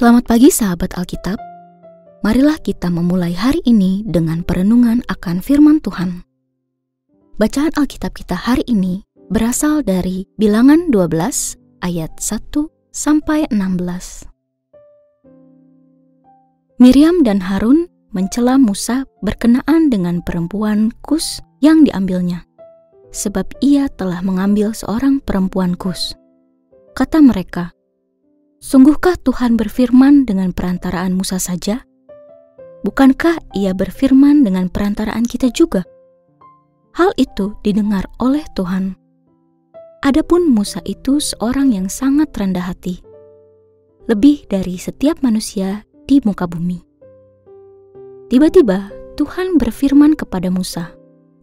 Selamat pagi sahabat Alkitab. Marilah kita memulai hari ini dengan perenungan akan firman Tuhan. Bacaan Alkitab kita hari ini berasal dari Bilangan 12 ayat 1 sampai 16. Miriam dan Harun mencela Musa berkenaan dengan perempuan Kus yang diambilnya, sebab ia telah mengambil seorang perempuan Kus. Kata mereka, Sungguhkah Tuhan berfirman dengan perantaraan Musa saja? Bukankah ia berfirman dengan perantaraan kita juga? Hal itu didengar oleh Tuhan. Adapun Musa itu seorang yang sangat rendah hati, lebih dari setiap manusia di muka bumi. Tiba-tiba Tuhan berfirman kepada Musa,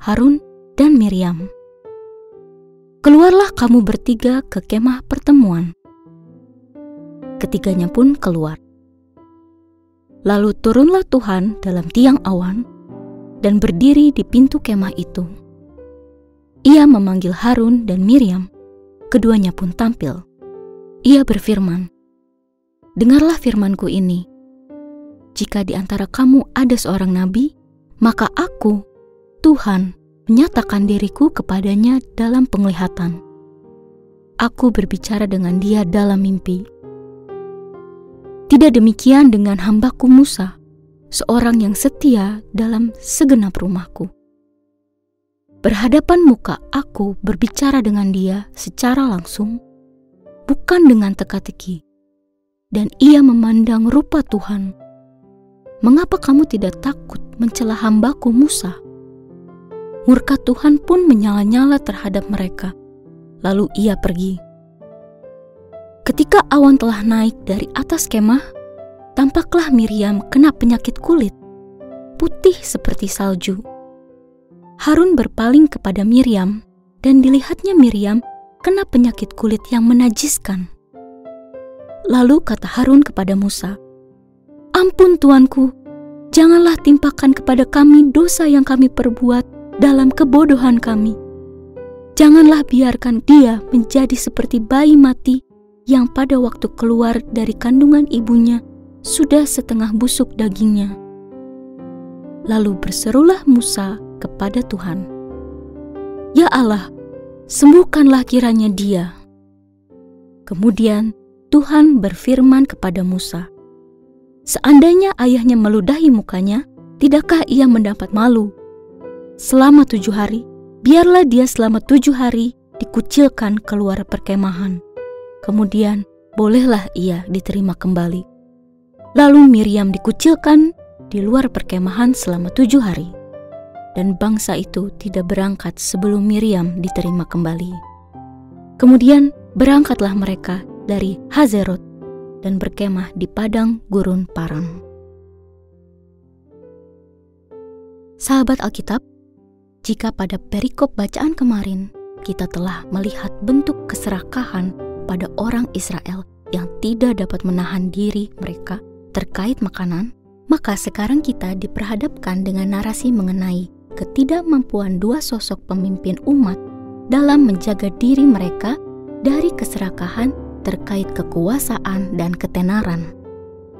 Harun, dan Miriam, "Keluarlah kamu bertiga ke kemah pertemuan." Ketiganya pun keluar. Lalu turunlah Tuhan dalam tiang awan dan berdiri di pintu kemah itu. Ia memanggil Harun dan Miriam, keduanya pun tampil. Ia berfirman, Dengarlah firmanku ini, jika di antara kamu ada seorang nabi, maka aku, Tuhan, menyatakan diriku kepadanya dalam penglihatan. Aku berbicara dengan dia dalam mimpi tidak demikian dengan hambaku Musa, seorang yang setia dalam segenap rumahku. Berhadapan muka aku berbicara dengan dia secara langsung, bukan dengan teka-teki, dan ia memandang rupa Tuhan. Mengapa kamu tidak takut mencela hambaku Musa? Murka Tuhan pun menyala-nyala terhadap mereka. Lalu ia pergi. Ketika awan telah naik dari atas kemah, tampaklah Miriam kena penyakit kulit, putih seperti salju. Harun berpaling kepada Miriam, dan dilihatnya Miriam kena penyakit kulit yang menajiskan. Lalu kata Harun kepada Musa, "Ampun, tuanku, janganlah timpakan kepada kami dosa yang kami perbuat dalam kebodohan kami. Janganlah biarkan dia menjadi seperti bayi mati yang pada waktu keluar dari kandungan ibunya sudah setengah busuk dagingnya. Lalu berserulah Musa kepada Tuhan, "Ya Allah, sembuhkanlah kiranya dia." Kemudian Tuhan berfirman kepada Musa, "Seandainya ayahnya meludahi mukanya, tidakkah ia mendapat malu? Selama tujuh hari, biarlah dia selama tujuh hari dikucilkan keluar perkemahan." Kemudian bolehlah ia diterima kembali. Lalu Miriam dikucilkan di luar perkemahan selama tujuh hari. Dan bangsa itu tidak berangkat sebelum Miriam diterima kembali. Kemudian berangkatlah mereka dari Hazerot dan berkemah di padang gurun Paran. Sahabat Alkitab, jika pada perikop bacaan kemarin kita telah melihat bentuk keserakahan pada orang Israel yang tidak dapat menahan diri mereka terkait makanan, maka sekarang kita diperhadapkan dengan narasi mengenai ketidakmampuan dua sosok pemimpin umat dalam menjaga diri mereka dari keserakahan terkait kekuasaan dan ketenaran.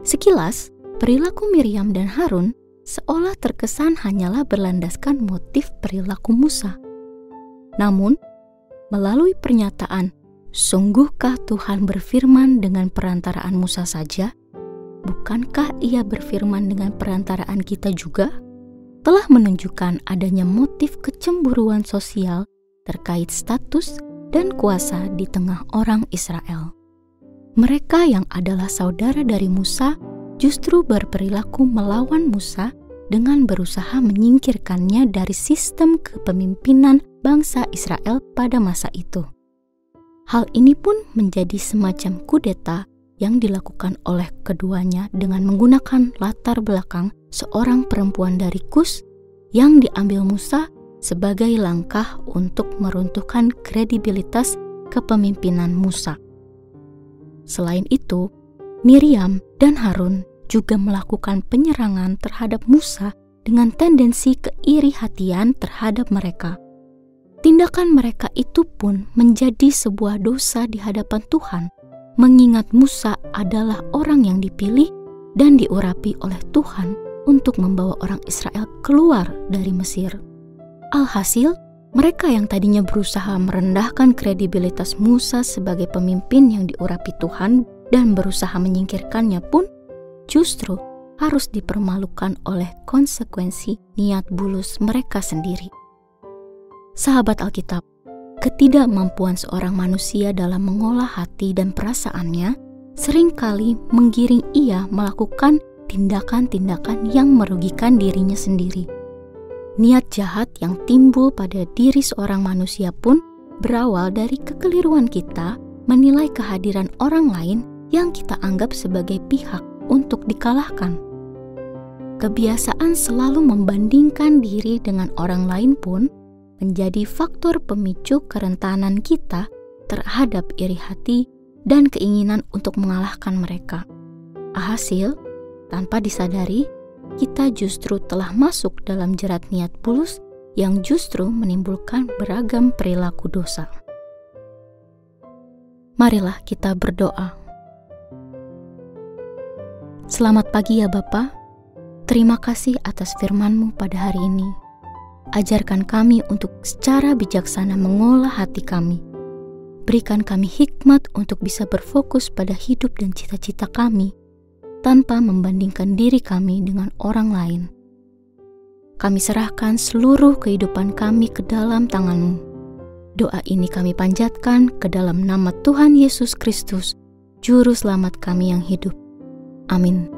Sekilas, perilaku Miriam dan Harun seolah terkesan hanyalah berlandaskan motif perilaku Musa. Namun, melalui pernyataan Sungguhkah Tuhan berfirman dengan perantaraan Musa saja? Bukankah ia berfirman dengan perantaraan kita juga? Telah menunjukkan adanya motif kecemburuan sosial terkait status dan kuasa di tengah orang Israel. Mereka yang adalah saudara dari Musa justru berperilaku melawan Musa dengan berusaha menyingkirkannya dari sistem kepemimpinan bangsa Israel pada masa itu. Hal ini pun menjadi semacam kudeta yang dilakukan oleh keduanya dengan menggunakan latar belakang seorang perempuan dari Kus yang diambil Musa sebagai langkah untuk meruntuhkan kredibilitas kepemimpinan Musa. Selain itu, Miriam dan Harun juga melakukan penyerangan terhadap Musa dengan tendensi keiri hatian terhadap mereka tindakan mereka itu pun menjadi sebuah dosa di hadapan Tuhan, mengingat Musa adalah orang yang dipilih dan diurapi oleh Tuhan untuk membawa orang Israel keluar dari Mesir. Alhasil, mereka yang tadinya berusaha merendahkan kredibilitas Musa sebagai pemimpin yang diurapi Tuhan dan berusaha menyingkirkannya pun justru harus dipermalukan oleh konsekuensi niat bulus mereka sendiri. Sahabat Alkitab, ketidakmampuan seorang manusia dalam mengolah hati dan perasaannya sering kali menggiring ia melakukan tindakan-tindakan yang merugikan dirinya sendiri. Niat jahat yang timbul pada diri seorang manusia pun berawal dari kekeliruan kita menilai kehadiran orang lain yang kita anggap sebagai pihak untuk dikalahkan. Kebiasaan selalu membandingkan diri dengan orang lain pun menjadi faktor pemicu kerentanan kita terhadap iri hati dan keinginan untuk mengalahkan mereka. Hasil, tanpa disadari, kita justru telah masuk dalam jerat niat bulus yang justru menimbulkan beragam perilaku dosa. Marilah kita berdoa. Selamat pagi ya Bapa. Terima kasih atas firman-Mu pada hari ini. Ajarkan kami untuk secara bijaksana mengolah hati kami. Berikan kami hikmat untuk bisa berfokus pada hidup dan cita-cita kami tanpa membandingkan diri kami dengan orang lain. Kami serahkan seluruh kehidupan kami ke dalam tangan-Mu. Doa ini kami panjatkan ke dalam nama Tuhan Yesus Kristus, Juru Selamat kami yang hidup. Amin.